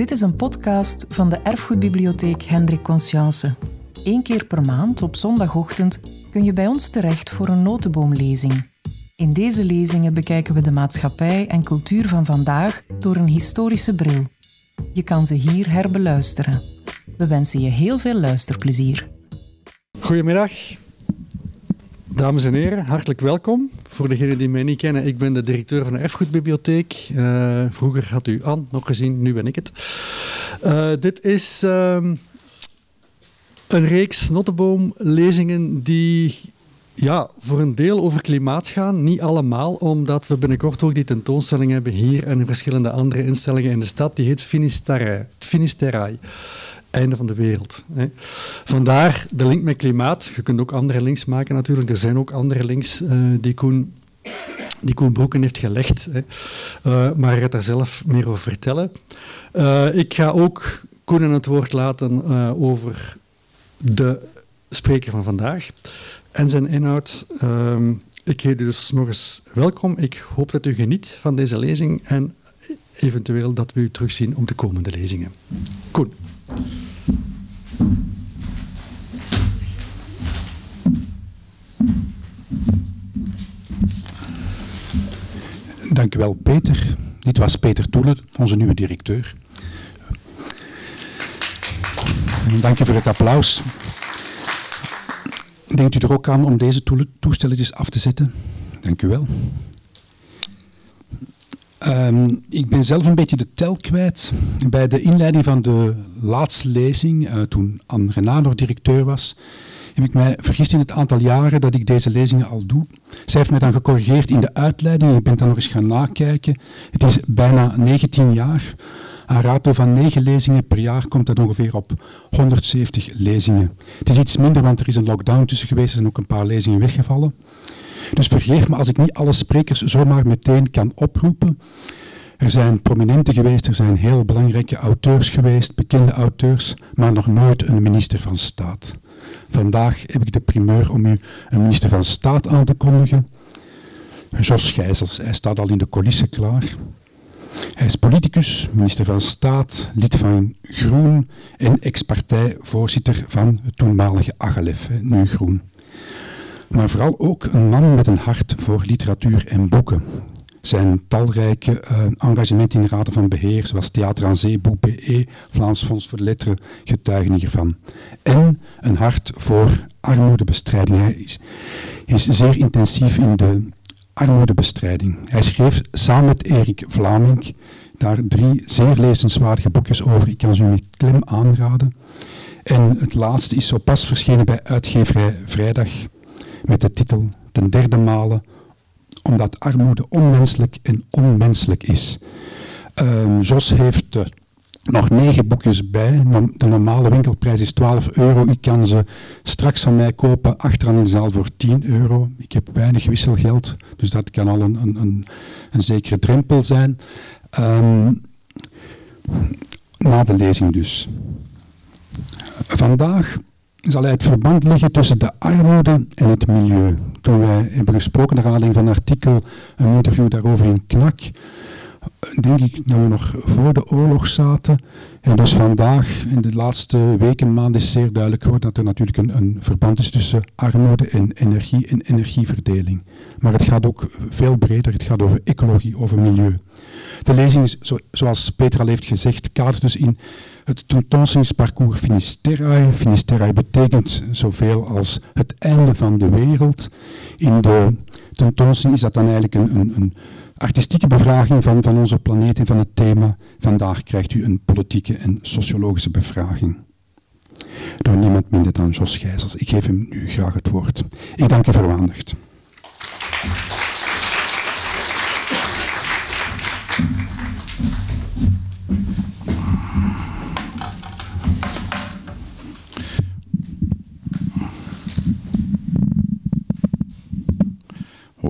Dit is een podcast van de Erfgoedbibliotheek Hendrik Conscience. Eén keer per maand op zondagochtend kun je bij ons terecht voor een notenboomlezing. In deze lezingen bekijken we de maatschappij en cultuur van vandaag door een historische bril. Je kan ze hier herbeluisteren. We wensen je heel veel luisterplezier. Goedemiddag, dames en heren, hartelijk welkom. Voor degenen die mij niet kennen, ik ben de directeur van de Erfgoedbibliotheek. Uh, vroeger had u Anne nog gezien, nu ben ik het. Uh, dit is um, een reeks notenboomlezingen die ja, voor een deel over klimaat gaan. Niet allemaal, omdat we binnenkort ook die tentoonstelling hebben hier en in verschillende andere instellingen in de stad. Die heet Finisterrae einde van de wereld. Hè. Vandaar de link met klimaat. Je kunt ook andere links maken natuurlijk. Er zijn ook andere links uh, die Koen die Koen Broeken heeft gelegd. Hè. Uh, maar hij gaat daar zelf meer over vertellen. Uh, ik ga ook Koen het woord laten over de spreker van vandaag en zijn inhoud. ik heet u dus nog eens welkom. Ik hoop dat u geniet van deze lezing en eventueel dat we u terugzien om de komende lezingen. Koen. Dank u wel, Peter. Dit was Peter Toelen, onze nieuwe directeur. Dank u voor het applaus. Denkt u er ook aan om deze toestelletjes af te zetten? Dank u wel. Um, ik ben zelf een beetje de tel kwijt. Bij de inleiding van de laatste lezing, uh, toen Anne Renard nog directeur was, heb ik mij vergist in het aantal jaren dat ik deze lezingen al doe. Zij heeft mij dan gecorrigeerd in de uitleiding. Ik ben dan nog eens gaan nakijken. Het is bijna 19 jaar. Een rato van 9 lezingen per jaar komt dat ongeveer op 170 lezingen. Het is iets minder, want er is een lockdown tussen geweest en ook een paar lezingen weggevallen. Dus vergeef me als ik niet alle sprekers zomaar meteen kan oproepen. Er zijn prominenten geweest, er zijn heel belangrijke auteurs geweest, bekende auteurs, maar nog nooit een minister van Staat. Vandaag heb ik de primeur om u een minister van Staat aan te kondigen. Jos Gijzels, hij staat al in de coulissen klaar. Hij is politicus, minister van Staat, lid van Groen en ex-partijvoorzitter van het toenmalige Agalef, nu Groen maar vooral ook een man met een hart voor literatuur en boeken. Zijn talrijke uh, engagementen in de raden van beheer, zoals Theater aan Zee, Boek BE, Vlaams Fonds voor Letteren, getuigen hiervan. En een hart voor armoedebestrijding. Hij is, is zeer intensief in de armoedebestrijding. Hij schreef samen met Erik Vlaming daar drie zeer lezenswaardige boekjes over. Ik kan ze u met klem aanraden. En het laatste is zo pas verschenen bij uitgeverij Vrijdag met de titel ten derde malen omdat armoede onmenselijk en onmenselijk is. Uh, Jos heeft uh, nog negen boekjes bij. De normale winkelprijs is 12 euro. U kan ze straks van mij kopen achteraan in de zaal voor 10 euro. Ik heb weinig wisselgeld, dus dat kan al een, een, een, een zekere drempel zijn. Um, na de lezing dus. Vandaag zal hij het verband leggen tussen de armoede en het milieu. Toen wij hebben gesproken naar aanleiding van een artikel, een interview daarover in KNAK, denk ik dat we nog voor de oorlog zaten. En dus vandaag, in de laatste weken, maanden, is zeer duidelijk geworden dat er natuurlijk een, een, verband is tussen armoede en energie en energieverdeling. Maar het gaat ook veel breder, het gaat over ecologie, over milieu. De lezing is, zoals Peter al heeft gezegd, kadert dus in het tentoonstellingsparcours Finisterrae. Finisterrae betekent zoveel als het einde van de wereld. In de tentoonstelling is dat dan eigenlijk een, een, een artistieke bevraging van, van onze planeet en van het thema. Vandaag krijgt u een politieke en sociologische bevraging. Door niemand minder dan Jos Gijzels. Ik geef hem nu graag het woord. Ik dank u voor uw aandacht.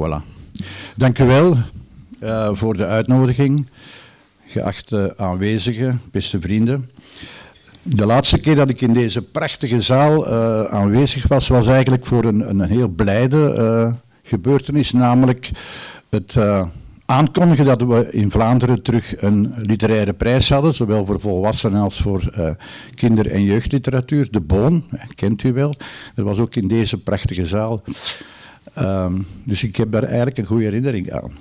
Voilà. Dank u wel uh, voor de uitnodiging, geachte aanwezigen, beste vrienden. De laatste keer dat ik in deze prachtige zaal uh, aanwezig was, was eigenlijk voor een, een heel blijde uh, gebeurtenis, namelijk het aankondigen dat we in Vlaanderen terug een literaire prijs hadden, zowel voor volwassenen als voor uh, kinder- en jeugdliteratuur. De Boon, kent u wel. Dat was ook in deze prachtige zaal. Um, dus ik heb daar eigenlijk een goede herinnering aan.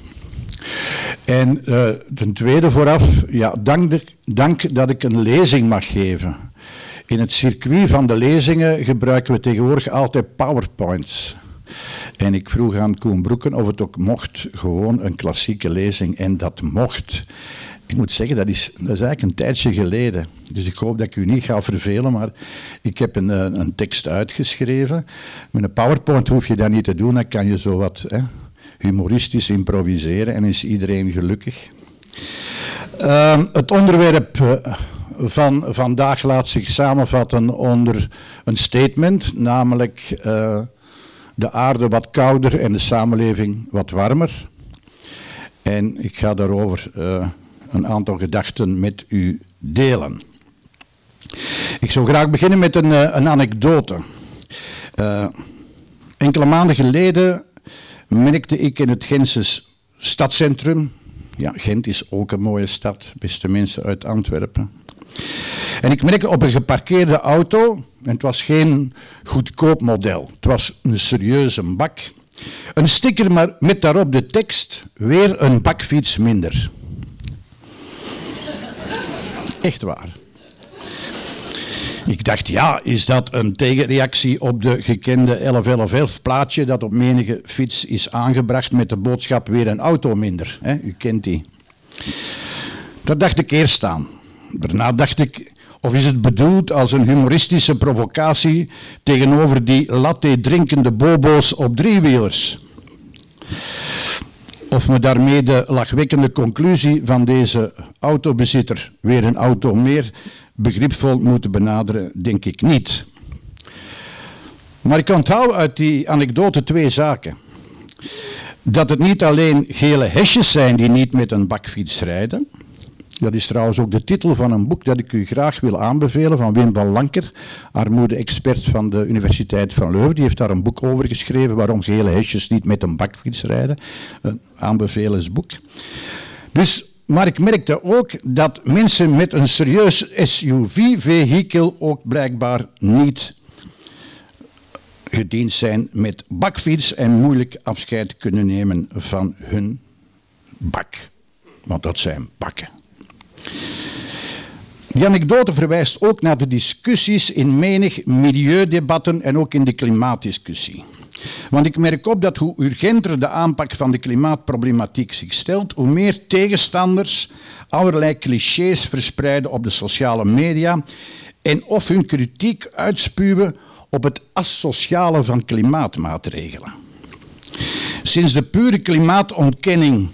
En uh, ten tweede vooraf, ja, dank, dank dat ik een lezing mag geven. In het circuit van de lezingen gebruiken we tegenwoordig altijd PowerPoints. En ik vroeg aan Koen Broeken of het ook mocht, gewoon een klassieke lezing. En dat mocht. Ik moet zeggen, dat is, dat is eigenlijk een tijdje geleden. Dus ik hoop dat ik u niet ga vervelen, maar ik heb een, eh, een tekst uitgeschreven. Met een PowerPoint hoef je dat niet te doen, dan kan je zo wat hè, humoristisch improviseren en is iedereen gelukkig. Uh, het onderwerp uh, van vandaag laat zich samenvatten onder een statement, namelijk uh, de aarde wat kouder en de samenleving wat warmer. En ik ga daarover uh, een aantal gedachten met u delen. Ik zou graag beginnen met een, een anekdote. enkele maanden geleden merkte ik in het Gentse stadcentrum. Ja, Gent is ook een mooie stad, beste mensen uit Antwerpen. En ik merkte op een geparkeerde auto, en het was geen goedkoop model, het was een serieuze bak, een sticker maar met daarop de tekst, weer een bakfiets minder. Echt waar. Ik dacht, ja, is dat een tegenreactie op de gekende 1111 plaatje dat op menige fiets is aangebracht met de boodschap weer een auto minder. U kent die. Dat dacht ik eerst aan. Daarna dacht ik, of is het bedoeld als een humoristische provocatie tegenover die latte drinkende bobo's op driewielers? Of we daarmee de lachwekkende conclusie van deze autobezitter, weer een auto meer, begripvol moeten benaderen, denk ik niet. Maar ik onthoud uit die anekdote twee zaken. Dat het niet alleen gele hesjes zijn die niet met een bakfiets rijden, dat is trouwens ook de titel van een boek dat ik u graag wil aanbevelen van Wim van Lanker, armoede-expert van de Universiteit van Leuven. Die heeft daar een boek over geschreven waarom gele hesjes niet met een bakfiets rijden. Een aanbevelensboek. Dus, maar ik merkte ook dat mensen met een serieus SUV-vehikel ook blijkbaar niet gediend zijn met bakfiets en moeilijk afscheid kunnen nemen van hun bak. Want dat zijn bakken. Die anekdote verwijst ook naar de discussies in menig milieudebatten en ook in de klimaatdiscussie. Want ik merk op dat hoe urgenter de aanpak van de klimaatproblematiek zich stelt, hoe meer tegenstanders allerlei clichés verspreiden op de sociale media en of hun kritiek uitspuwen op het asociale van klimaatmaatregelen. Sinds de pure klimaatontkenning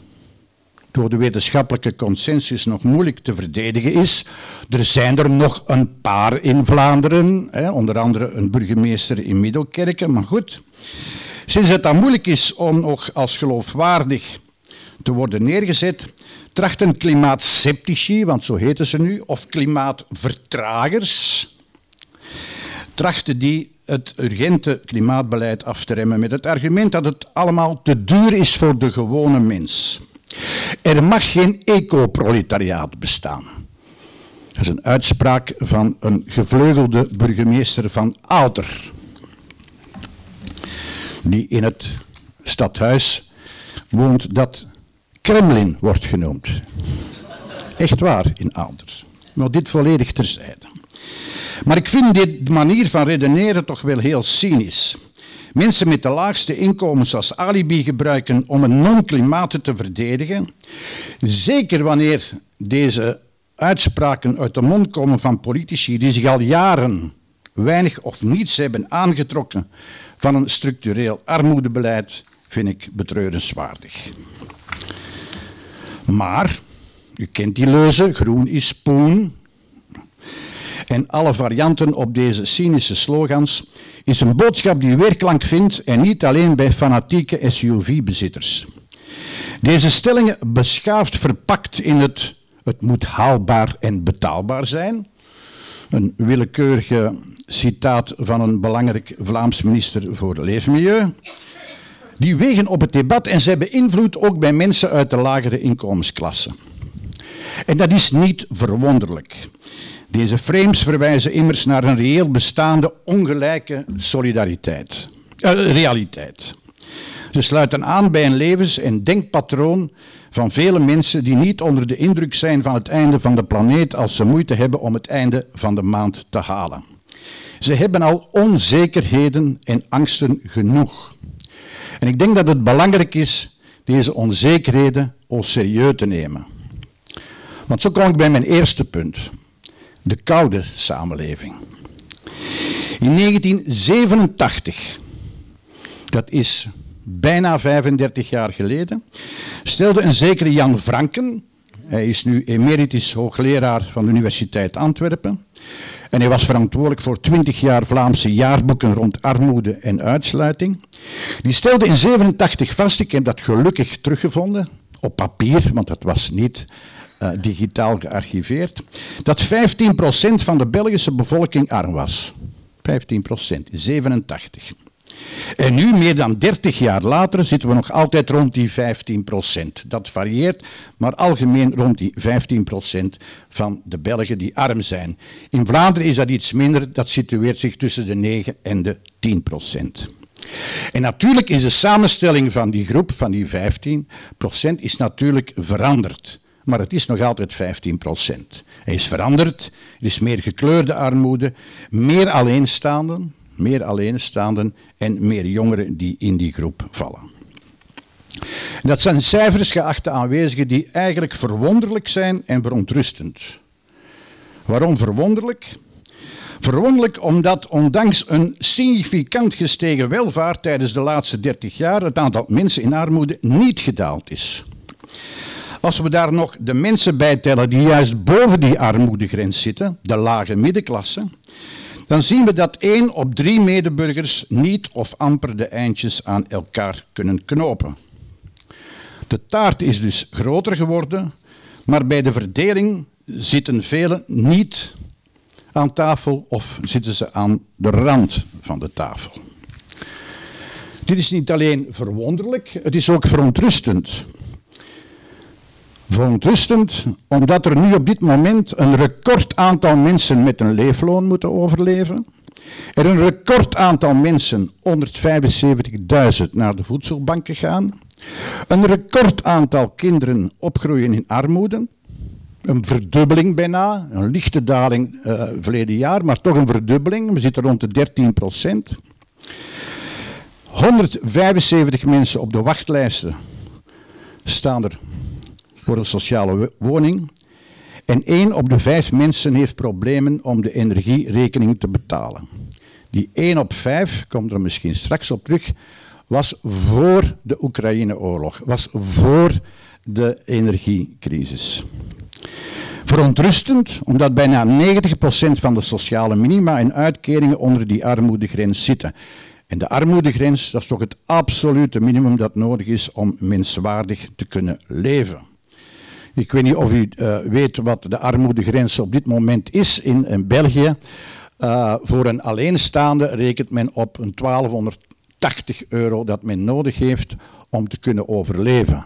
door de wetenschappelijke consensus nog moeilijk te verdedigen is. Er zijn er nog een paar in Vlaanderen, hè, onder andere een burgemeester in Middelkerken, maar goed. Sinds het dan moeilijk is om nog als geloofwaardig te worden neergezet, trachten klimaatsceptici, want zo heten ze nu, of klimaatvertragers, trachten die het urgente klimaatbeleid af te remmen met het argument dat het allemaal te duur is voor de gewone mens. Er mag geen ecoproletariaat bestaan. Dat is een uitspraak van een gevleugelde burgemeester van Aalter, die in het stadhuis woont dat Kremlin wordt genoemd. Echt waar in Aalter. Maar dit volledig terzijde. Maar ik vind dit manier van redeneren toch wel heel cynisch mensen met de laagste inkomens als alibi gebruiken om een non-klimaat te verdedigen, zeker wanneer deze uitspraken uit de mond komen van politici die zich al jaren weinig of niets hebben aangetrokken van een structureel armoedebeleid, vind ik betreurenswaardig. Maar, u kent die leuze, groen is spoen, en alle varianten op deze cynische slogans is een boodschap die weerklank vindt en niet alleen bij fanatieke SUV-bezitters. Deze stellingen beschaafd verpakt in het het moet haalbaar en betaalbaar zijn. Een willekeurige citaat van een belangrijk Vlaams minister voor Leefmilieu. Die wegen op het debat en ze hebben invloed ook bij mensen uit de lagere inkomensklasse. En dat is niet verwonderlijk. Deze frames verwijzen immers naar een reëel bestaande ongelijke solidariteit, uh, realiteit. Ze sluiten aan bij een levens- en denkpatroon van vele mensen die niet onder de indruk zijn van het einde van de planeet als ze moeite hebben om het einde van de maand te halen. Ze hebben al onzekerheden en angsten genoeg. En ik denk dat het belangrijk is deze onzekerheden al serieus te nemen. Want zo kom ik bij mijn eerste punt. De koude samenleving. In 1987, dat is bijna 35 jaar geleden, stelde een zekere Jan Franken, hij is nu emeritus hoogleraar van de Universiteit Antwerpen, en hij was verantwoordelijk voor 20 jaar Vlaamse jaarboeken rond armoede en uitsluiting. Die stelde in 87 vast, ik heb dat gelukkig teruggevonden, op papier, want dat was niet uh, digitaal gearchiveerd, dat 15% van de Belgische bevolking arm was. 15%, 87. En nu, meer dan 30 jaar later, zitten we nog altijd rond die 15% Dat varieert, maar algemeen rond die 15% van de Belgen die arm zijn. In Vlaanderen is dat iets minder, dat situeert zich tussen de 9 en de 10% En natuurlijk is de samenstelling van die groep, van die 15% is natuurlijk veranderd. Maar het is nog altijd 15% Hij is veranderd, er is meer gekleurde armoede, meer alleenstaanden, meer alleenstaanden en meer jongeren die in die groep vallen. Dat zijn cijfers, geachte aanwezigen, die eigenlijk verwonderlijk zijn en verontrustend. Waarom verwonderlijk? Verwonderlijk omdat ondanks een significant gestegen welvaart tijdens de laatste 30 jaar het aantal mensen in armoede niet gedaald is. Als we daar nog de mensen bij tellen die juist boven die armoedegrens zitten, de lage middenklasse, dan zien we dat één op drie medeburgers niet of amper de eindjes aan elkaar kunnen knopen. De taart is dus groter geworden, maar bij de verdeling zitten velen niet aan tafel of zitten ze aan de rand van de tafel. Dit is niet alleen verwonderlijk, het is ook verontrustend. Verontrustend, omdat er nu op dit moment een record aantal mensen met een leefloon moeten overleven. Er een record aantal mensen, 175.000, naar de voedselbanken gaan. Een record aantal kinderen opgroeien in armoede. Een verdubbeling bijna, een lichte daling uh, verleden jaar, maar toch een verdubbeling. We zitten rond de 13 procent. 175 mensen op de wachtlijsten staan er voor een sociale woning. En één op de vijf mensen heeft problemen om de energierekening te betalen. Die één op vijf, komt er misschien straks op terug, was voor de Oekraïne-oorlog, was voor de energiecrisis. Verontrustend, omdat bijna 90% van de sociale minima en uitkeringen onder die armoedegrens zitten. En de armoedegrens, dat is toch het absolute minimum dat nodig is om menswaardig te kunnen leven. Ik weet niet of u uh, weet wat de armoedegrens op dit moment is in, in België. Uh, voor een alleenstaande rekent men op een 1280 euro dat men nodig heeft om te kunnen overleven.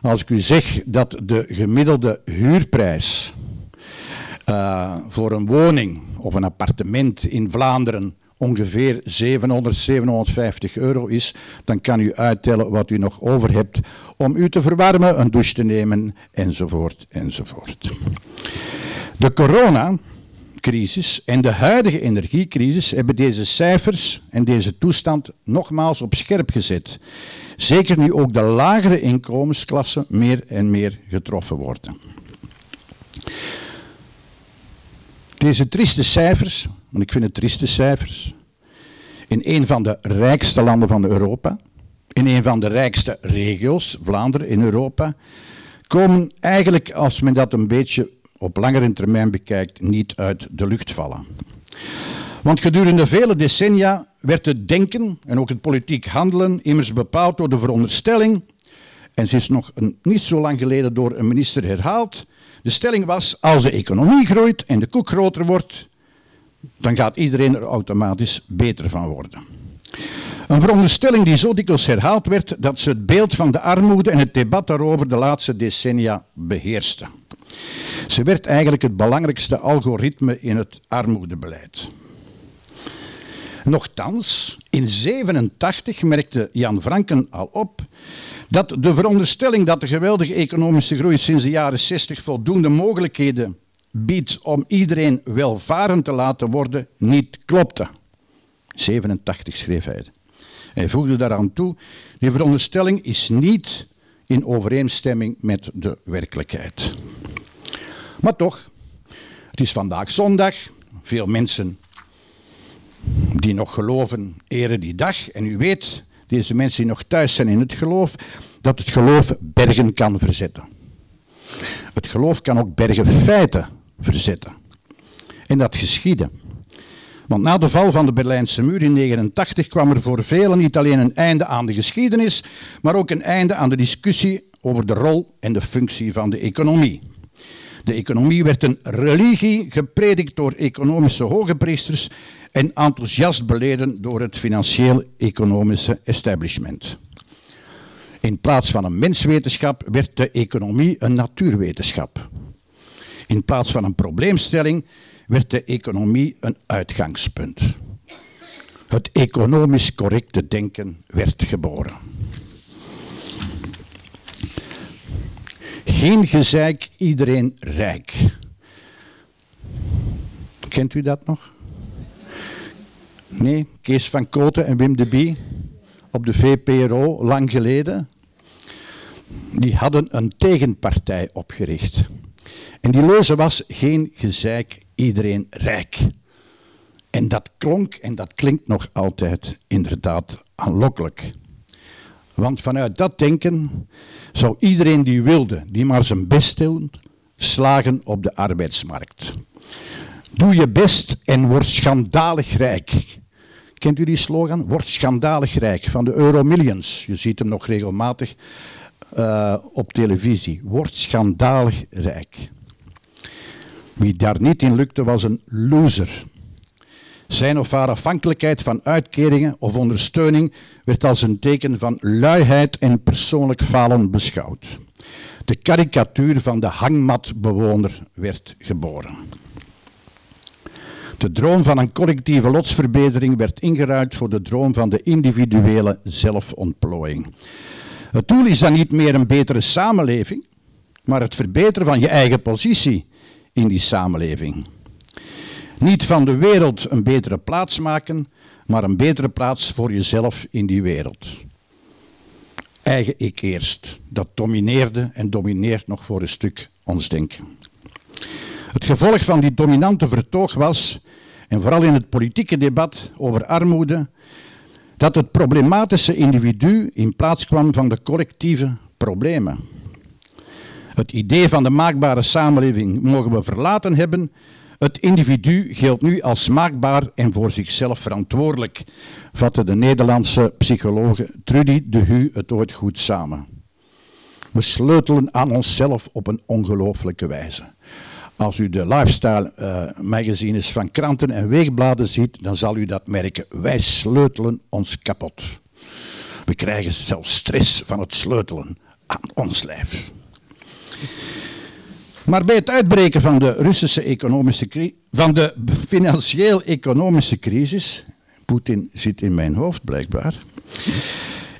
Als ik u zeg dat de gemiddelde huurprijs uh, voor een woning of een appartement in Vlaanderen ongeveer 700, 750 euro is, dan kan u uittellen wat u nog over hebt om u te verwarmen, een douche te nemen, enzovoort, enzovoort. De coronacrisis en de huidige energiecrisis hebben deze cijfers en deze toestand nogmaals op scherp gezet. Zeker nu ook de lagere inkomensklassen meer en meer getroffen worden. Deze trieste cijfers ik vind het trieste cijfers, in een van de rijkste landen van Europa, in een van de rijkste regio's, Vlaanderen in Europa, komen eigenlijk, als men dat een beetje op langere termijn bekijkt, niet uit de lucht vallen. Want gedurende vele decennia werd het denken en ook het politiek handelen immers bepaald door de veronderstelling, en ze is nog een, niet zo lang geleden door een minister herhaald, de stelling was, als de economie groeit en de koek groter wordt, dan gaat iedereen er automatisch beter van worden. Een veronderstelling die zo dikwijls herhaald werd dat ze het beeld van de armoede en het debat daarover de laatste decennia beheerste. Ze werd eigenlijk het belangrijkste algoritme in het armoedebeleid. Nochtans, in 1987 merkte Jan Franken al op dat de veronderstelling dat de geweldige economische groei sinds de jaren 60 voldoende mogelijkheden biedt om iedereen welvarend te laten worden, niet klopte. 87 schreef hij. Hij voegde daaraan toe, die veronderstelling is niet in overeenstemming met de werkelijkheid. Maar toch, het is vandaag zondag. Veel mensen die nog geloven, eren die dag. En u weet, deze mensen die nog thuis zijn in het geloof, dat het geloof bergen kan verzetten. Het geloof kan ook bergen feiten verzetten. En dat geschiedde. Want na de val van de Berlijnse muur in 1989 kwam er voor velen niet alleen een einde aan de geschiedenis, maar ook een einde aan de discussie over de rol en de functie van de economie. De economie werd een religie, gepredikt door economische hogepriesters en enthousiast beleden door het financieel-economische establishment. In plaats van een menswetenschap werd de economie een natuurwetenschap. In plaats van een probleemstelling werd de economie een uitgangspunt. Het economisch correcte denken werd geboren. Geen gezeik, iedereen rijk. Kent u dat nog? Nee, Kees van Koten en Wim de Bie op de VPRO lang geleden. Die hadden een tegenpartij opgericht. En die leuze was geen gezeik, iedereen rijk. En dat klonk en dat klinkt nog altijd inderdaad aanlokkelijk. Want vanuit dat denken zou iedereen die wilde, die maar zijn best doen, slagen op de arbeidsmarkt. Doe je best en word schandalig rijk. Kent u die slogan? Word schandalig rijk van de Euromillions. Je ziet hem nog regelmatig uh, op televisie. Word schandalig rijk. Wie daar niet in lukte was een loser. Zijn of haar afhankelijkheid van uitkeringen of ondersteuning werd als een teken van luiheid en persoonlijk falen beschouwd. De karikatuur van de hangmatbewoner werd geboren. De droom van een collectieve lotsverbetering werd ingeruild voor de droom van de individuele zelfontplooiing. Het doel is dan niet meer een betere samenleving, maar het verbeteren van je eigen positie in die samenleving. Niet van de wereld een betere plaats maken, maar een betere plaats voor jezelf in die wereld. Eigen ik eerst. Dat domineerde en domineert nog voor een stuk ons denken. Het gevolg van die dominante vertoog was, en vooral in het politieke debat over armoede, dat het problematische individu in plaats kwam van de collectieve problemen. Het idee van de maakbare samenleving mogen we verlaten hebben. Het individu geldt nu als maakbaar en voor zichzelf verantwoordelijk, vatte de Nederlandse psycholoog Trudy de Hu het ooit goed samen. We sleutelen aan onszelf op een ongelooflijke wijze. Als u de lifestyle uh, magazines van kranten en weegbladen ziet, dan zal u dat merken. Wij sleutelen ons kapot. We krijgen zelfs stress van het sleutelen aan ons lijf. Maar bij het uitbreken van de Russische economische van de financieel-economische crisis, Poetin zit in mijn hoofd blijkbaar.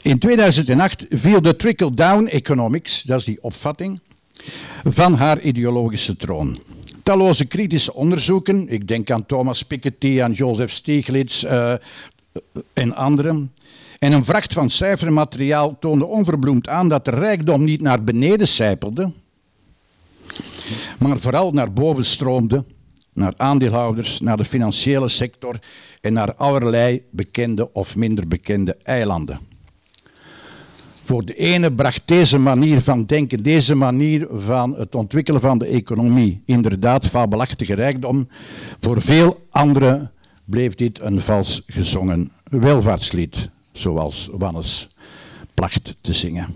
In 2008 viel de trickle-down economics, dat is die opvatting, van haar ideologische troon. Talloze kritische onderzoeken, ik denk aan Thomas Piketty, aan Joseph Stiglitz uh, en anderen, en een vracht van cijfermateriaal toonde onverbloemd aan dat de rijkdom niet naar beneden sijpelde, maar vooral naar boven stroomde, naar aandeelhouders, naar de financiële sector en naar allerlei bekende of minder bekende eilanden. Voor de ene bracht deze manier van denken, deze manier van het ontwikkelen van de economie inderdaad fabelachtige rijkdom. Voor veel anderen bleef dit een vals gezongen welvaartslied, zoals Wannes placht te zingen.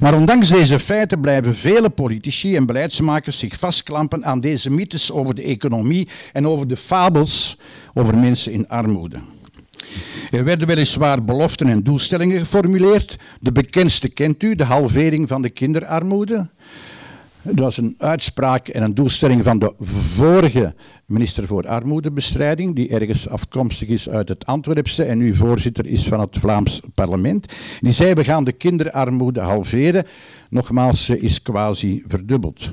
Maar ondanks deze feiten blijven vele politici en beleidsmakers zich vastklampen aan deze mythes over de economie en over de fabels over mensen in armoede. Er werden weliswaar beloften en doelstellingen geformuleerd. De bekendste kent u, de halvering van de kinderarmoede. Dat was een uitspraak en een doelstelling van de vorige minister voor armoedebestrijding, die ergens afkomstig is uit het Antwerpse en nu voorzitter is van het Vlaams parlement. Die zei, we gaan de kinderarmoede halveren. Nogmaals, ze is quasi verdubbeld.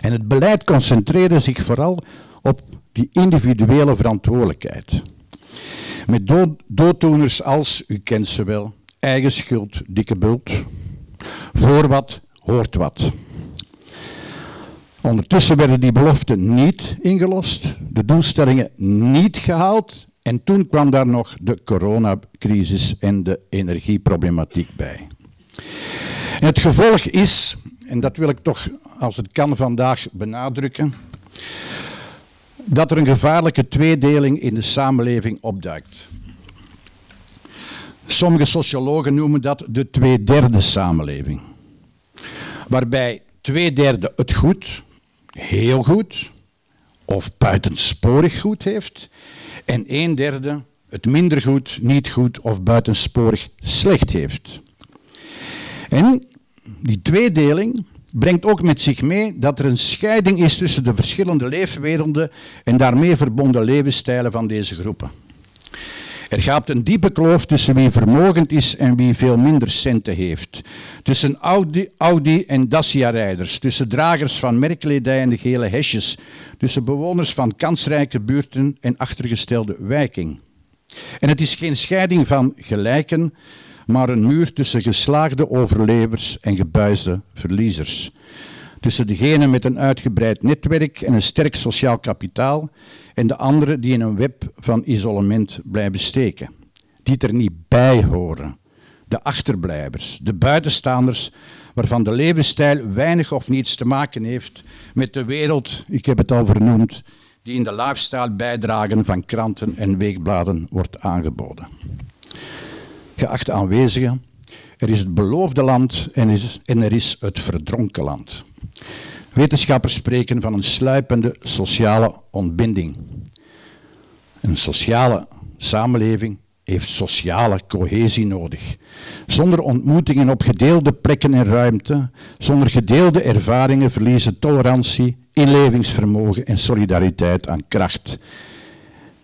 En het beleid concentreerde zich vooral op die individuele verantwoordelijkheid. Met dood, als, u kent ze wel, eigen schuld, dikke bult, voor wat, hoort wat. Ondertussen werden die beloften niet ingelost, de doelstellingen niet gehaald en toen kwam daar nog de coronacrisis en de energieproblematiek bij. Het gevolg is, en dat wil ik toch als het kan vandaag benadrukken, dat er een gevaarlijke tweedeling in de samenleving opduikt. Sommige sociologen noemen dat de tweederde samenleving. Waarbij twee derde het goed, heel goed of buitensporig goed heeft en een derde het minder goed, niet goed of buitensporig slecht heeft. En die tweedeling brengt ook met zich mee dat er een scheiding is tussen de verschillende leefwerelden en daarmee verbonden levensstijlen van deze groepen. Er gaat een diepe kloof tussen wie vermogend is en wie veel minder centen heeft. Tussen Audi, Audi en Dacia-rijders, tussen dragers van merkkledij en de gele hesjes, tussen bewoners van kansrijke buurten en achtergestelde wijking. En het is geen scheiding van gelijken, maar een muur tussen geslaagde overlevers en gebuisde verliezers. Tussen degenen met een uitgebreid netwerk en een sterk sociaal kapitaal en de anderen die in een web van isolement blijven steken. Die er niet bij horen. De achterblijvers, de buitenstaanders, waarvan de levensstijl weinig of niets te maken heeft met de wereld, ik heb het al vernoemd, die in de lifestyle bijdragen van kranten en weekbladen wordt aangeboden. Geachte aanwezigen, er is het beloofde land en, er is het verdronken land. Wetenschappers spreken van een sluipende sociale ontbinding. Een sociale samenleving heeft sociale cohesie nodig. Zonder ontmoetingen op gedeelde plekken en ruimte, zonder gedeelde ervaringen verliezen tolerantie, inlevingsvermogen en solidariteit aan kracht.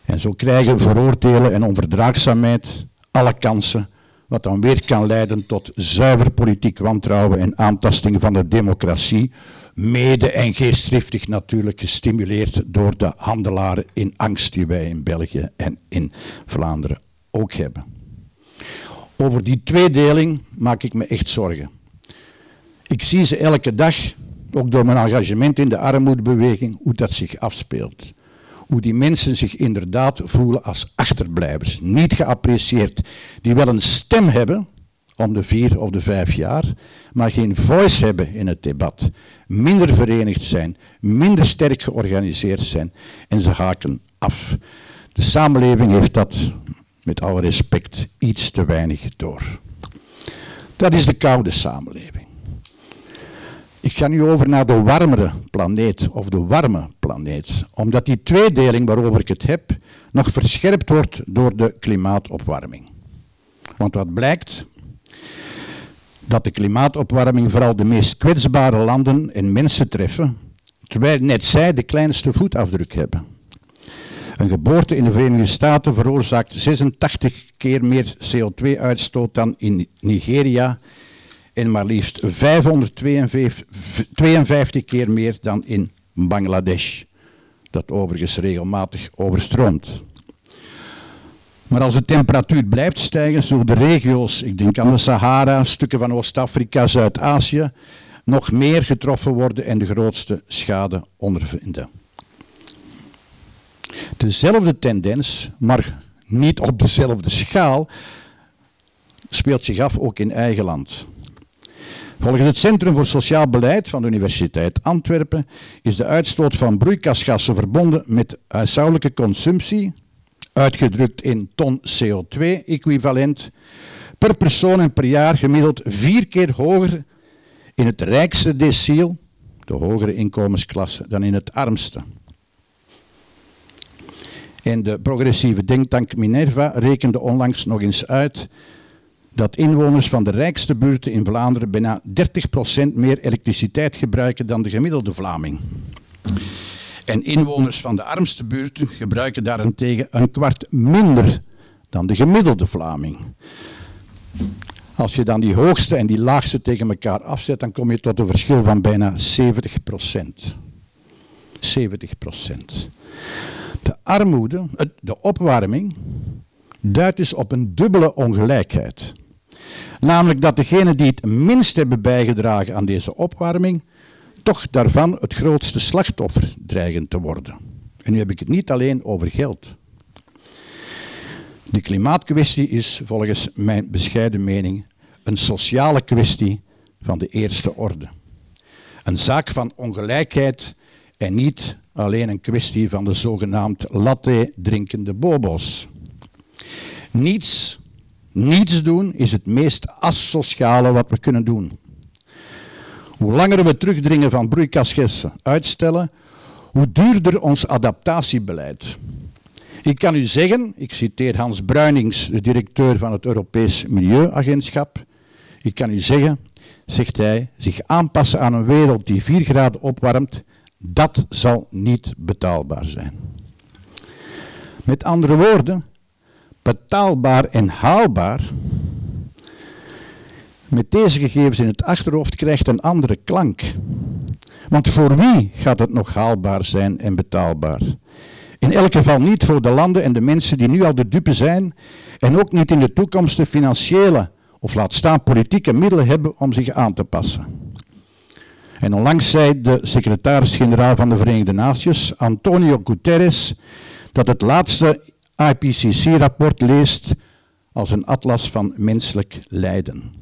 En zo krijgen veroordelen en onverdraagzaamheid alle kansen wat dan weer kan leiden tot zuiver politiek wantrouwen en aantasting van de democratie, mede en geestdriftig natuurlijk gestimuleerd door de handelaren in angst die wij in België en in Vlaanderen ook hebben. Over die tweedeling maak ik me echt zorgen. Ik zie ze elke dag, ook door mijn engagement in de armoedebeweging, hoe dat zich afspeelt hoe die mensen zich inderdaad voelen als achterblijvers, niet geapprecieerd, die wel een stem hebben om de vier of de vijf jaar, maar geen voice hebben in het debat, minder verenigd zijn, minder sterk georganiseerd zijn en ze haken af. De samenleving heeft dat, met alle respect, iets te weinig door. Dat is de koude samenleving. Ik ga nu over naar de warmere planeet of de warme planeet, omdat die tweedeling waarover ik het heb nog verscherpt wordt door de klimaatopwarming. Want wat blijkt? Dat de klimaatopwarming vooral de meest kwetsbare landen en mensen treffen, terwijl net zij de kleinste voetafdruk hebben. Een geboorte in de Verenigde Staten veroorzaakt 86 keer meer CO2-uitstoot dan in Nigeria en maar liefst 552 keer meer dan in Bangladesh, dat overigens regelmatig overstroomt. Maar als de temperatuur blijft stijgen, zullen de regio's, ik denk aan de Sahara, stukken van Oost-Afrika, Zuid-Azië, nog meer getroffen worden en de grootste schade ondervinden. Dezelfde tendens, maar niet op dezelfde schaal, speelt zich af ook in eigen land. Volgens het Centrum voor Sociaal Beleid van de Universiteit Antwerpen is de uitstoot van broeikasgassen verbonden met huishoudelijke consumptie, uitgedrukt in ton CO2-equivalent, per persoon en per jaar gemiddeld vier keer hoger in het rijkste deciel, de hogere inkomensklasse, dan in het armste. En de progressieve denktank Minerva rekende onlangs nog eens uit dat inwoners van de rijkste buurten in Vlaanderen bijna 30% meer elektriciteit gebruiken dan de gemiddelde Vlaming. En inwoners van de armste buurten gebruiken daarentegen een kwart minder dan de gemiddelde Vlaming. Als je dan die hoogste en die laagste tegen elkaar afzet, dan kom je tot een verschil van bijna 70% 70% De armoede, de opwarming, duidt dus op een dubbele ongelijkheid. Namelijk dat degenen die het minst hebben bijgedragen aan deze opwarming, toch daarvan het grootste slachtoffer dreigen te worden. En nu heb ik het niet alleen over geld. De klimaatkwestie is volgens mijn bescheiden mening een sociale kwestie van de eerste orde. Een zaak van ongelijkheid en niet alleen een kwestie van de zogenaamd latte drinkende bobo's. Niets, niets doen is het meest asociale wat we kunnen doen. Hoe langer we terugdringen van broeikasgassen uitstellen, hoe duurder ons adaptatiebeleid. Ik kan u zeggen, ik citeer Hans Bruinings, de directeur van het Europees Milieuagentschap. Ik kan u zeggen, zegt hij, zich aanpassen aan een wereld die 4 graden opwarmt, dat zal niet betaalbaar zijn. Met andere woorden, betaalbaar en haalbaar, met deze gegevens in het achterhoofd krijgt een andere klank. Want voor wie gaat het nog haalbaar zijn en betaalbaar? In elk geval niet voor de landen en de mensen die nu al de dupe zijn en ook niet in de toekomst de financiële of laat staan politieke middelen hebben om zich aan te passen. En onlangs zei de secretaris-generaal van de Verenigde Naties, Antonio Guterres, dat het laatste IPCC-rapport leest als een atlas van menselijk lijden.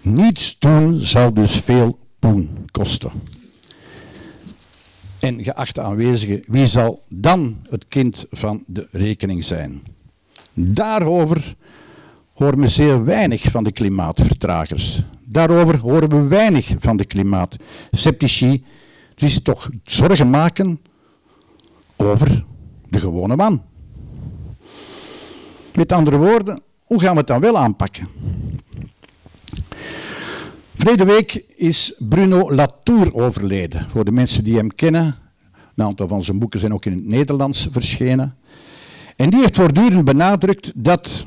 Niets doen zal dus veel poen kosten. En geachte aanwezigen, wie zal dan het kind van de rekening zijn? Daarover horen we zeer weinig van de klimaatvertragers. Daarover horen we weinig van de klimaatsceptici, die toch zorgen maken over de gewone man. Met andere woorden, hoe gaan we het dan wel aanpakken? Vrede week is Bruno Latour overleden. Voor de mensen die hem kennen, een aantal van zijn boeken zijn ook in het Nederlands verschenen. En die heeft voortdurend benadrukt dat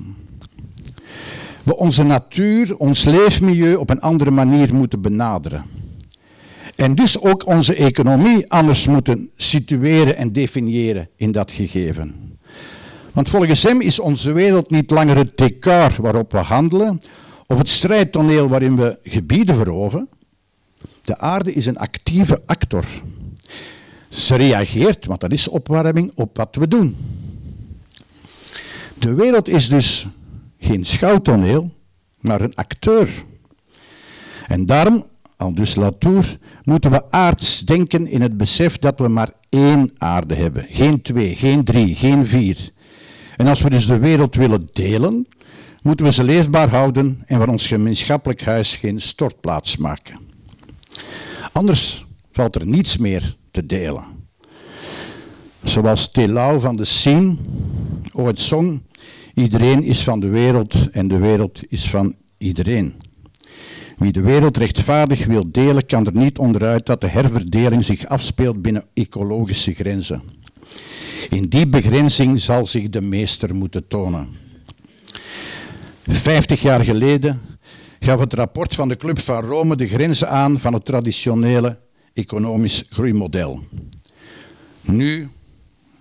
we onze natuur, ons leefmilieu op een andere manier moeten benaderen. En dus ook onze economie anders moeten situeren en definiëren in dat gegeven. Want volgens hem is onze wereld niet langer het decor waarop we handelen, of het strijdtoneel waarin we gebieden veroveren. De aarde is een actieve actor. Ze reageert, want dat is opwarming, op wat we doen. De wereld is dus geen schouwtoneel, maar een acteur. En daarom, al dus Latour, moeten we aards denken in het besef dat we maar één aarde hebben. Geen twee, geen drie, geen vier. En als we dus de wereld willen delen, moeten we ze leefbaar houden en van ons gemeenschappelijk huis geen stortplaats maken. Anders valt er niets meer te delen. Zoals Telau van de Scene ooit zong, iedereen is van de wereld en de wereld is van iedereen. Wie de wereld rechtvaardig wil delen, kan er niet onderuit dat de herverdeling zich afspeelt binnen ecologische grenzen. In die begrenzing zal zich de meester moeten tonen. Vijftig jaar geleden gaf het rapport van de Club van Rome de grenzen aan van het traditionele economisch groeimodel. Nu,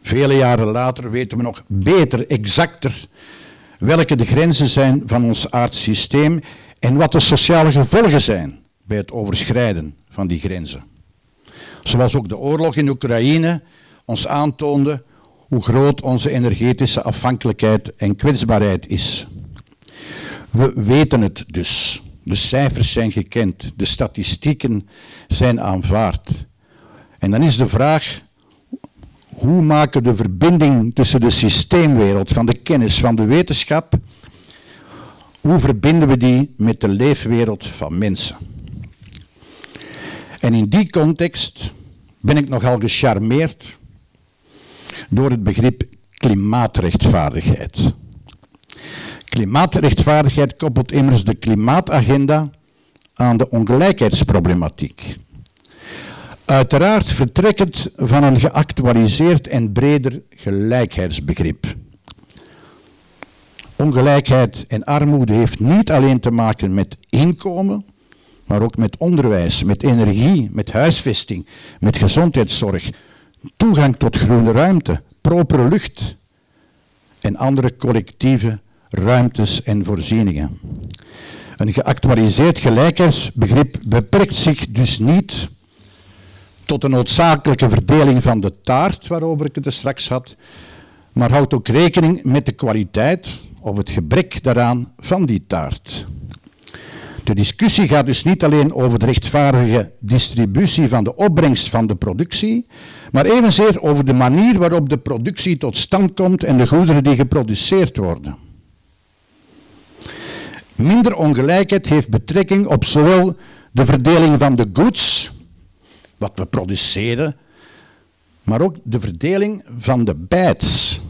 vele jaren later, weten we nog beter, exacter, welke de grenzen zijn van ons aardsysteem en wat de sociale gevolgen zijn bij het overschrijden van die grenzen. Zoals ook de oorlog in Oekraïne ons aantoonde hoe groot onze energetische afhankelijkheid en kwetsbaarheid is. We weten het dus. De cijfers zijn gekend, de statistieken zijn aanvaard. En dan is de vraag, hoe maken de verbinding tussen de systeemwereld van de kennis, van de wetenschap, hoe verbinden we die met de leefwereld van mensen? En in die context ben ik nogal gecharmeerd door het begrip klimaatrechtvaardigheid. Klimaatrechtvaardigheid koppelt immers de klimaatagenda aan de ongelijkheidsproblematiek. Uiteraard vertrekkend van een geactualiseerd en breder gelijkheidsbegrip. Ongelijkheid en armoede heeft niet alleen te maken met inkomen, maar ook met onderwijs, met energie, met huisvesting, met gezondheidszorg, toegang tot groene ruimte, propere lucht en andere collectieve ruimtes en voorzieningen. Een geactualiseerd gelijkheidsbegrip beperkt zich dus niet tot een noodzakelijke verdeling van de taart, waarover ik het straks had, maar houdt ook rekening met de kwaliteit of het gebrek daaraan van die taart. De discussie gaat dus niet alleen over de rechtvaardige distributie van de opbrengst van de productie, maar evenzeer over de manier waarop de productie tot stand komt en de goederen die geproduceerd worden. Minder ongelijkheid heeft betrekking op zowel de verdeling van de goods, wat we produceren, maar ook de verdeling van de bads,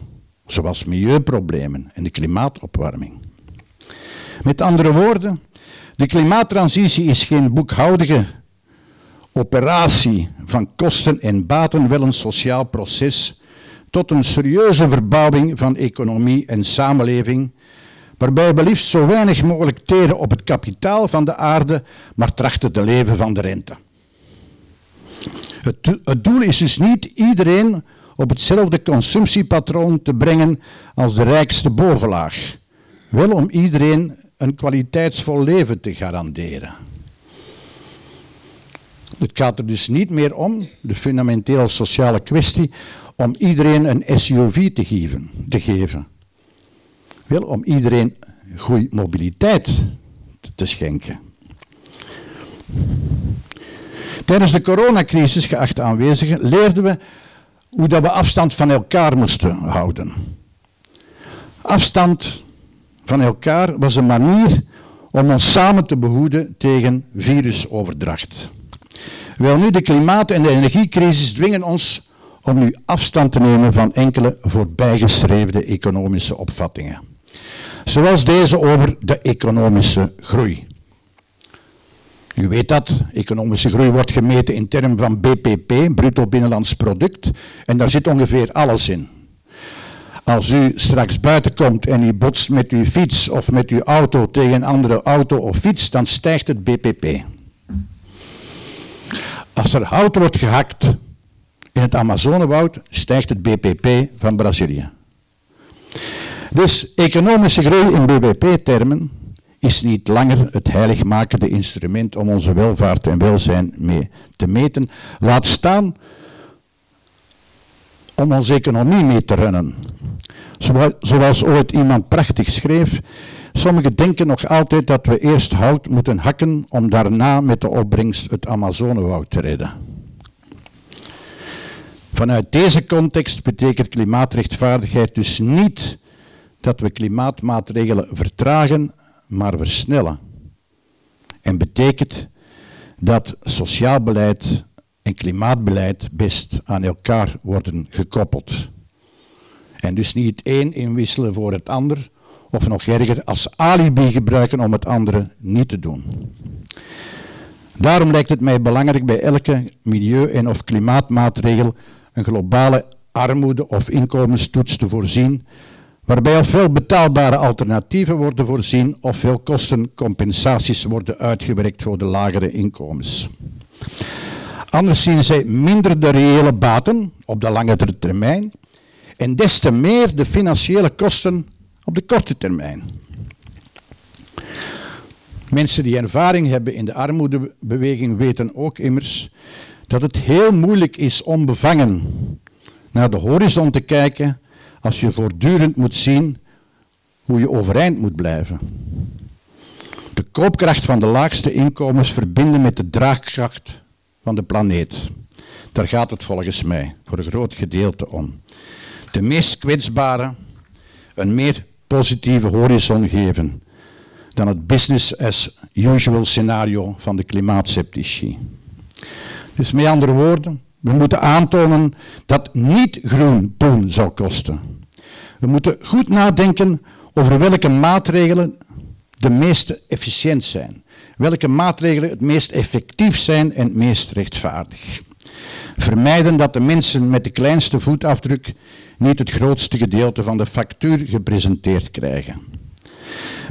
zoals milieuproblemen en de klimaatopwarming. Met andere woorden, de klimaattransitie is geen boekhoudige operatie van kosten en baten, wel een sociaal proces tot een serieuze verbouwing van economie en samenleving, waarbij we liefst zo weinig mogelijk teren op het kapitaal van de aarde, maar trachten te leven van de rente. Het, het doel is dus niet iedereen op hetzelfde consumptiepatroon te brengen als de rijkste bovenlaag. Wel om iedereen een kwaliteitsvol leven te garanderen. Het gaat er dus niet meer om, de fundamentele sociale kwestie, om iedereen een SUV te geven. Te geven. Wel om iedereen goede mobiliteit te schenken. Tijdens de coronacrisis, geachte aanwezigen, leerden we hoe dat we afstand van elkaar moesten houden. Afstand van elkaar was een manier om ons samen te behoeden tegen virusoverdracht. Wel nu, de klimaat- en de energiecrisis dwingen ons om nu afstand te nemen van enkele voorbijgestreefde economische opvattingen. Zoals deze over de economische groei. U weet dat, economische groei wordt gemeten in termen van BPP, bruto binnenlands product, en daar zit ongeveer alles in. Als u straks buiten komt en u botst met uw fiets of met uw auto tegen een andere auto of fiets, dan stijgt het BPP. Als er hout wordt gehakt in het Amazonewoud, stijgt het BPP van Brazilië. Dus economische groei in BBP-termen is niet langer het heiligmakende instrument om onze welvaart en welzijn mee te meten. Laat staan om onze economie mee te runnen. Zoals ooit iemand prachtig schreef, sommigen denken nog altijd dat we eerst hout moeten hakken om daarna met de opbrengst het Amazonewoud te redden. Vanuit deze context betekent klimaatrechtvaardigheid dus niet dat we klimaatmaatregelen vertragen, maar versnellen. En betekent dat sociaal beleid en klimaatbeleid best aan elkaar worden gekoppeld. En dus niet het een inwisselen voor het ander, of nog erger, als alibi gebruiken om het andere niet te doen. Daarom lijkt het mij belangrijk bij elke milieu- en of klimaatmaatregel een globale armoede- of inkomenstoets te voorzien, waarbij ofwel betaalbare alternatieven worden voorzien, ofwel kostencompensaties worden uitgewerkt voor de lagere inkomens. Anders zien zij minder de reële baten op de lange termijn en des te meer de financiële kosten op de korte termijn. Mensen die ervaring hebben in de armoedebeweging weten ook immers dat het heel moeilijk is om bevangen naar de horizon te kijken als je voortdurend moet zien hoe je overeind moet blijven. De koopkracht van de laagste inkomens verbinden met de draagkracht van de planeet. Daar gaat het volgens mij voor een groot gedeelte om. De meest kwetsbaren een meer positieve horizon geven dan het business as usual scenario van de klimaatceptici. Dus met andere woorden, We moeten aantonen dat niet groen poen zal kosten. We moeten goed nadenken over welke maatregelen de meest efficiënt zijn. Welke maatregelen het meest effectief zijn en het meest rechtvaardig. Vermijden dat de mensen met de kleinste voetafdruk niet het grootste gedeelte van de factuur gepresenteerd krijgen.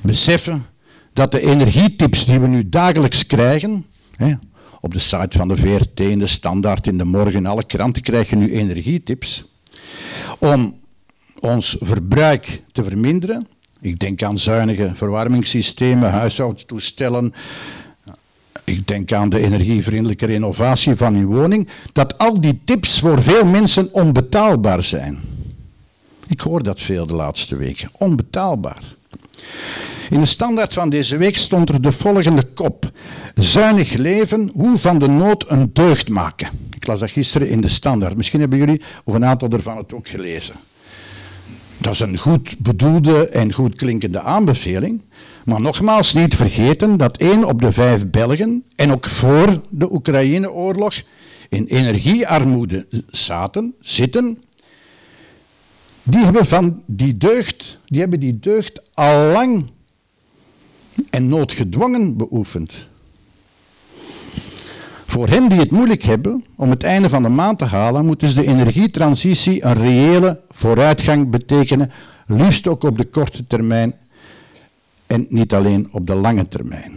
Beseffen dat de energietips die we nu dagelijks krijgen, hè, op de site van de VRT, in de Standaard, in de Morgen, alle kranten krijgen nu energietips, om ons verbruik te verminderen. Ik denk aan zuinige verwarmingssystemen, huishoudtoestellen, ik denk aan de energievriendelijke renovatie van uw woning, dat al die tips voor veel mensen onbetaalbaar zijn. Ik hoor dat veel de laatste weken. Onbetaalbaar. In de standaard van deze week stond er de volgende kop. Zuinig leven, hoe van de nood een deugd maken. Ik las dat gisteren in de standaard. Misschien hebben jullie of een aantal ervan het ook gelezen. Dat is een goed bedoelde en goed klinkende aanbeveling. Maar nogmaals, niet vergeten dat één op de vijf Belgen, en ook voor de Oekraïne-oorlog, in energiearmoede zaten, zitten. Die hebben van die deugd, die hebben die deugd al lang en noodgedwongen beoefend. Voor hen die het moeilijk hebben om het einde van de maand te halen, moet dus de energietransitie een reële vooruitgang betekenen, liefst ook op de korte termijn en niet alleen op de lange termijn.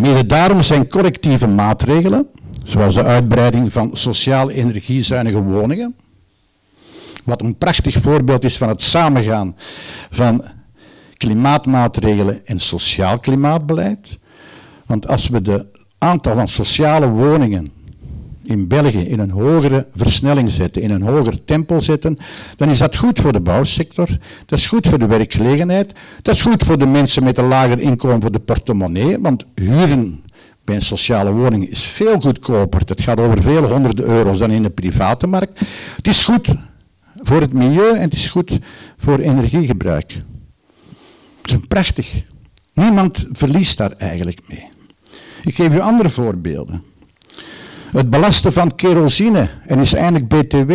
Mede daarom zijn collectieve maatregelen, zoals de uitbreiding van sociaal energiezuinige woningen, wat een prachtig voorbeeld is van het samengaan van klimaatmaatregelen en sociaal klimaatbeleid. Want als we de aantal van sociale woningen in België in een hogere versnelling zetten, in een hoger tempo zetten, dan is dat goed voor de bouwsector, dat is goed voor de werkgelegenheid, dat is goed voor de mensen met een lager inkomen voor de portemonnee, want huren bij een sociale woning is veel goedkoper, het gaat over veel honderden euro's dan in de private markt. Het is goed voor het milieu en het is goed voor energiegebruik. Het is prachtig. Niemand verliest daar eigenlijk mee. Ik geef u andere voorbeelden. Het belasten van kerosine en is eigenlijk BTW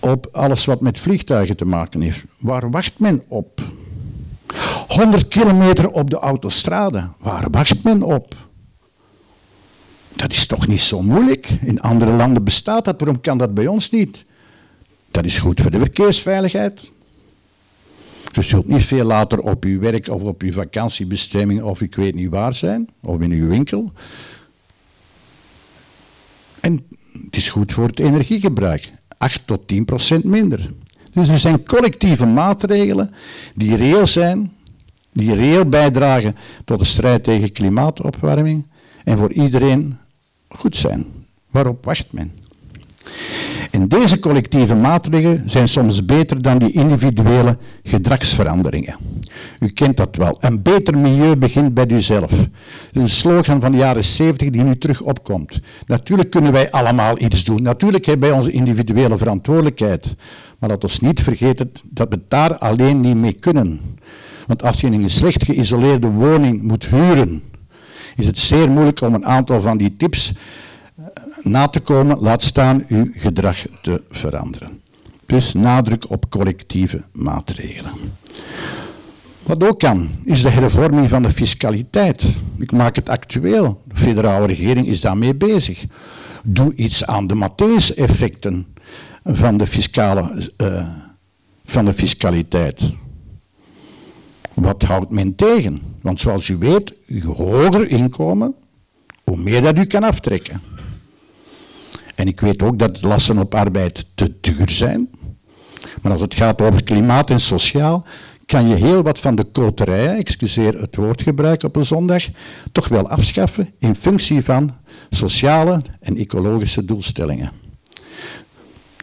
op alles wat met vliegtuigen te maken heeft. Waar wacht men op? 100 kilometer op de autostrade. Waar wacht men op? Dat is toch niet zo moeilijk? In andere landen bestaat dat, waarom kan dat bij ons niet? Dat is goed voor de verkeersveiligheid. Je zult niet veel later op uw werk of op uw vakantiebestemming of ik weet niet waar zijn, of in uw winkel. En het is goed voor het energiegebruik. 8 tot 10 procent minder. Dus er zijn collectieve maatregelen die reëel zijn, die reëel bijdragen tot de strijd tegen klimaatopwarming en voor iedereen goed zijn. Waarop wacht men? En deze collectieve maatregelen zijn soms beter dan die individuele gedragsveranderingen. U kent dat wel. Een beter milieu begint bij uzelf. Een slogan van de jaren 70 die nu terug opkomt. Natuurlijk kunnen wij allemaal iets doen. Natuurlijk hebben wij onze individuele verantwoordelijkheid. Maar laat ons niet vergeten dat we daar alleen niet mee kunnen. Want als je in een slecht geïsoleerde woning moet huren, is het zeer moeilijk om een aantal van die tips na te komen, laat staan uw gedrag te veranderen. Dus nadruk op collectieve maatregelen. Wat ook kan, is de hervorming van de fiscaliteit. Ik maak het actueel. De federale regering is daarmee bezig. Doe iets aan de Matthäus-effecten van, de fiscale, uh, van de fiscaliteit. Wat houdt men tegen? Want zoals u weet, hoe hoger inkomen, hoe meer dat u kan aftrekken. En ik weet ook dat lasten op arbeid te duur zijn. Maar als het gaat over klimaat en sociaal, kan je heel wat van de koterij, excuseer het woordgebruik op een zondag, toch wel afschaffen in functie van sociale en ecologische doelstellingen.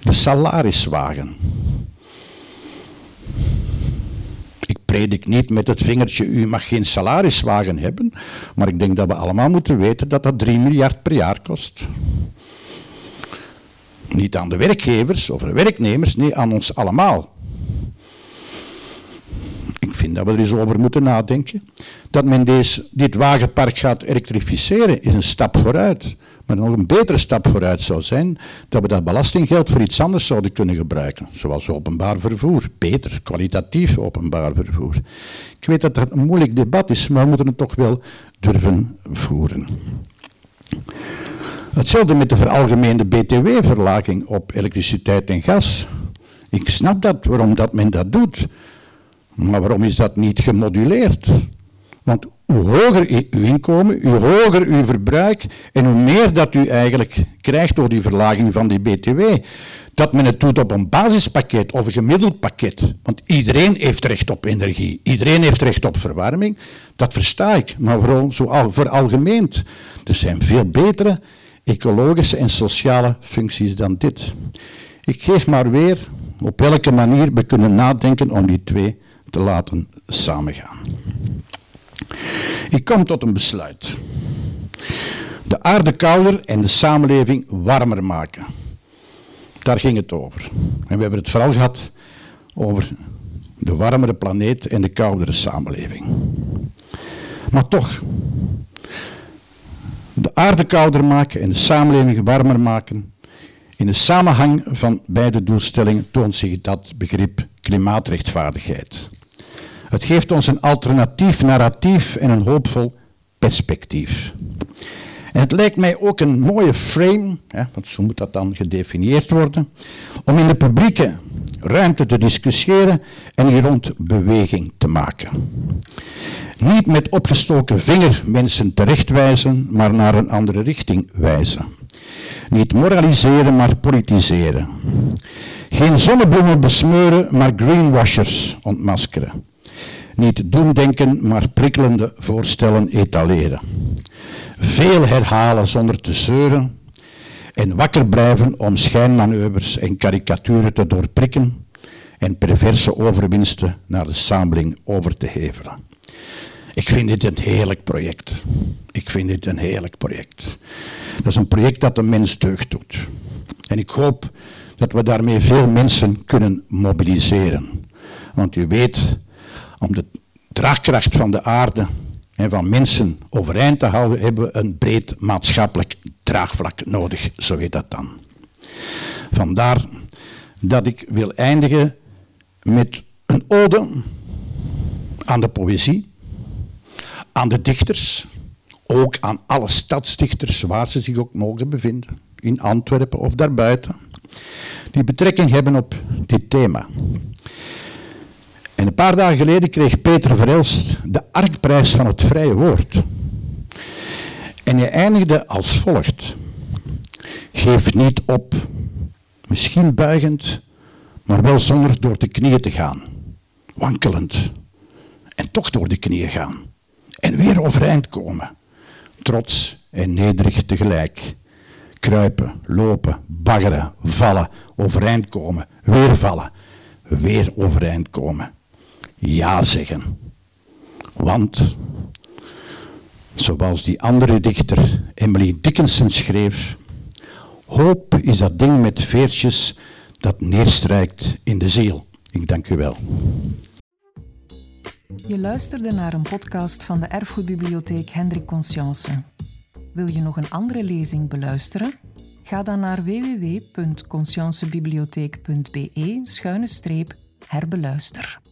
De salariswagen. Ik predik niet met het vingertje, u mag geen salariswagen hebben, maar ik denk dat we allemaal moeten weten dat dat 3 miljard per jaar kost. Niet aan de werkgevers of de werknemers, nee, aan ons allemaal. Ik vind dat we er eens over moeten nadenken. Dat men deze, dit wagenpark gaat elektrificeren is een stap vooruit. Maar nog een betere stap vooruit zou zijn dat we dat belastinggeld voor iets anders zouden kunnen gebruiken. Zoals openbaar vervoer. Beter, kwalitatief openbaar vervoer. Ik weet dat dat een moeilijk debat is, maar we moeten het toch wel durven voeren. Hetzelfde met de veralgemeende btw-verlaging op elektriciteit en gas. Ik snap dat, waarom dat men dat doet. Maar waarom is dat niet gemoduleerd? Want hoe hoger uw inkomen, hoe hoger uw verbruik en hoe meer dat u eigenlijk krijgt door die verlaging van die BTW, dat men het doet op een basispakket of een gemiddeld pakket. Want iedereen heeft recht op energie, iedereen heeft recht op verwarming, dat versta ik. Maar vooral zo veralgemeend. Er zijn veel betere ecologische en sociale functies dan dit. Ik geef maar weer op welke manier we kunnen nadenken om die twee te laten samengaan. Ik kom tot een besluit. De aarde kouder en de samenleving warmer maken. Daar ging het over. En we hebben het vooral gehad over de warmere planeet en de koudere samenleving. Maar toch, de aarde kouder maken en de samenleving warmer maken, in de samenhang van beide doelstellingen toont zich dat begrip klimaatrechtvaardigheid. Het geeft ons een alternatief narratief en een hoopvol perspectief. En het lijkt mij ook een mooie frame, hè, want zo moet dat dan gedefinieerd worden, om in de publieke ruimte te discussiëren en hier rond beweging te maken. Niet met opgestoken vinger mensen terechtwijzen, maar naar een andere richting wijzen. Niet moraliseren, maar politiseren. Geen zonnebloemen besmeuren, maar greenwashers ontmaskeren. Niet doemdenken, maar prikkelende voorstellen etaleren. Veel herhalen zonder te zeuren. En wakker blijven om schijnmanoeuvres en karikaturen te doorprikken en perverse overwinsten naar de samenleving over te hevelen. Ik vind dit een heerlijk project. Ik vind dit een heerlijk project. Dat is een project dat de mens deugd doet. En ik hoop dat we daarmee veel mensen kunnen mobiliseren. Want u weet, om de draagkracht van de aarde en van mensen overeind te houden, hebben we een breed maatschappelijk draagvlak nodig, zo heet dat dan. Vandaar dat ik wil eindigen met een ode aan de poëzie, aan de dichters, ook aan alle stadsdichters waar ze zich ook mogen bevinden, in Antwerpen of daarbuiten, die betrekking hebben op dit thema. En een paar dagen geleden kreeg Peter Verelst de Arkprijs van het vrije woord. En hij eindigde als volgt. Geef niet op, misschien buigend, maar wel zonder door de knieën te gaan. Wankelend. En toch door de knieën gaan. En weer overeind komen. Trots en nederig tegelijk. Kruipen, lopen, baggeren, vallen, overeind komen, weer vallen, weer overeind komen ja zeggen. Want, zoals die andere dichter Emily Dickinson schreef, hoop is dat ding met veertjes dat neerstrijkt in de ziel. Ik dank u wel. Je luisterde naar een podcast van de Erfgoedbibliotheek Hendrik Conscience. Wil je nog een andere lezing beluisteren? Ga dan naar www.consciencebibliotheek.be-herbeluister.